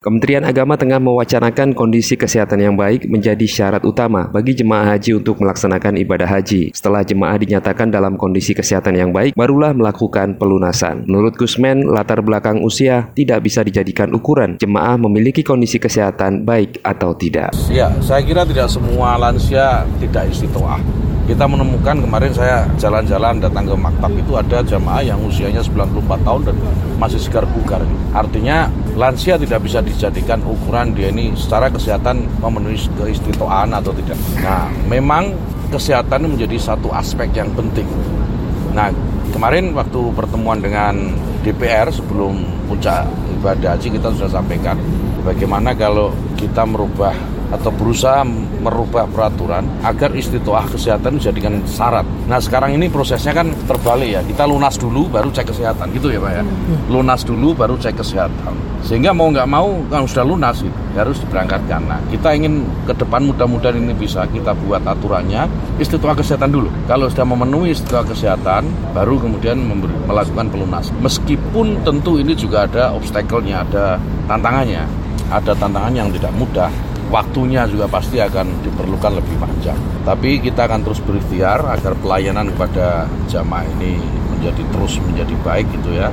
Kementerian Agama tengah mewacanakan kondisi kesehatan yang baik menjadi syarat utama bagi jemaah haji untuk melaksanakan ibadah haji. Setelah jemaah dinyatakan dalam kondisi kesehatan yang baik, barulah melakukan pelunasan. Menurut Gusmen, latar belakang usia tidak bisa dijadikan ukuran jemaah memiliki kondisi kesehatan baik atau tidak. Ya, saya kira tidak semua lansia tidak istiqoah kita menemukan kemarin saya jalan-jalan datang ke maktab itu ada jamaah yang usianya 94 tahun dan masih segar bugar. Artinya lansia tidak bisa dijadikan ukuran dia ini secara kesehatan memenuhi keistiqoahan atau tidak. Nah, memang kesehatan menjadi satu aspek yang penting. Nah, kemarin waktu pertemuan dengan DPR sebelum puncak ibadah haji kita sudah sampaikan bagaimana kalau kita merubah atau berusaha merubah peraturan agar istitoah kesehatan dijadikan syarat. Nah sekarang ini prosesnya kan terbalik ya, kita lunas dulu baru cek kesehatan gitu ya Pak ya. Hmm. Lunas dulu baru cek kesehatan. Sehingga mau nggak mau kalau sudah lunas gitu, harus diberangkatkan. Nah kita ingin ke depan mudah-mudahan ini bisa kita buat aturannya istitoah kesehatan dulu. Kalau sudah memenuhi istitoah kesehatan, baru kemudian memberi, melakukan pelunas. Meskipun tentu ini juga ada obstacle-nya, ada tantangannya. Ada tantangan yang tidak mudah waktunya juga pasti akan diperlukan lebih panjang. Tapi kita akan terus berikhtiar agar pelayanan kepada jamaah ini menjadi terus menjadi baik gitu ya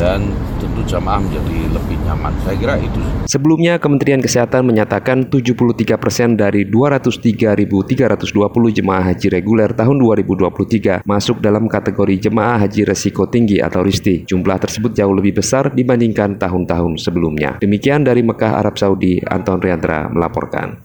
dan tentu jamaah menjadi lebih nyaman. Saya kira itu. Sebelumnya Kementerian Kesehatan menyatakan 73 persen dari 203.320 jemaah haji reguler tahun 2023 masuk dalam kategori jemaah haji resiko tinggi atau RISTI. Jumlah tersebut jauh lebih besar dibandingkan tahun-tahun sebelumnya. Demikian dari Mekah, Arab Saudi, Anton Riandra melaporkan.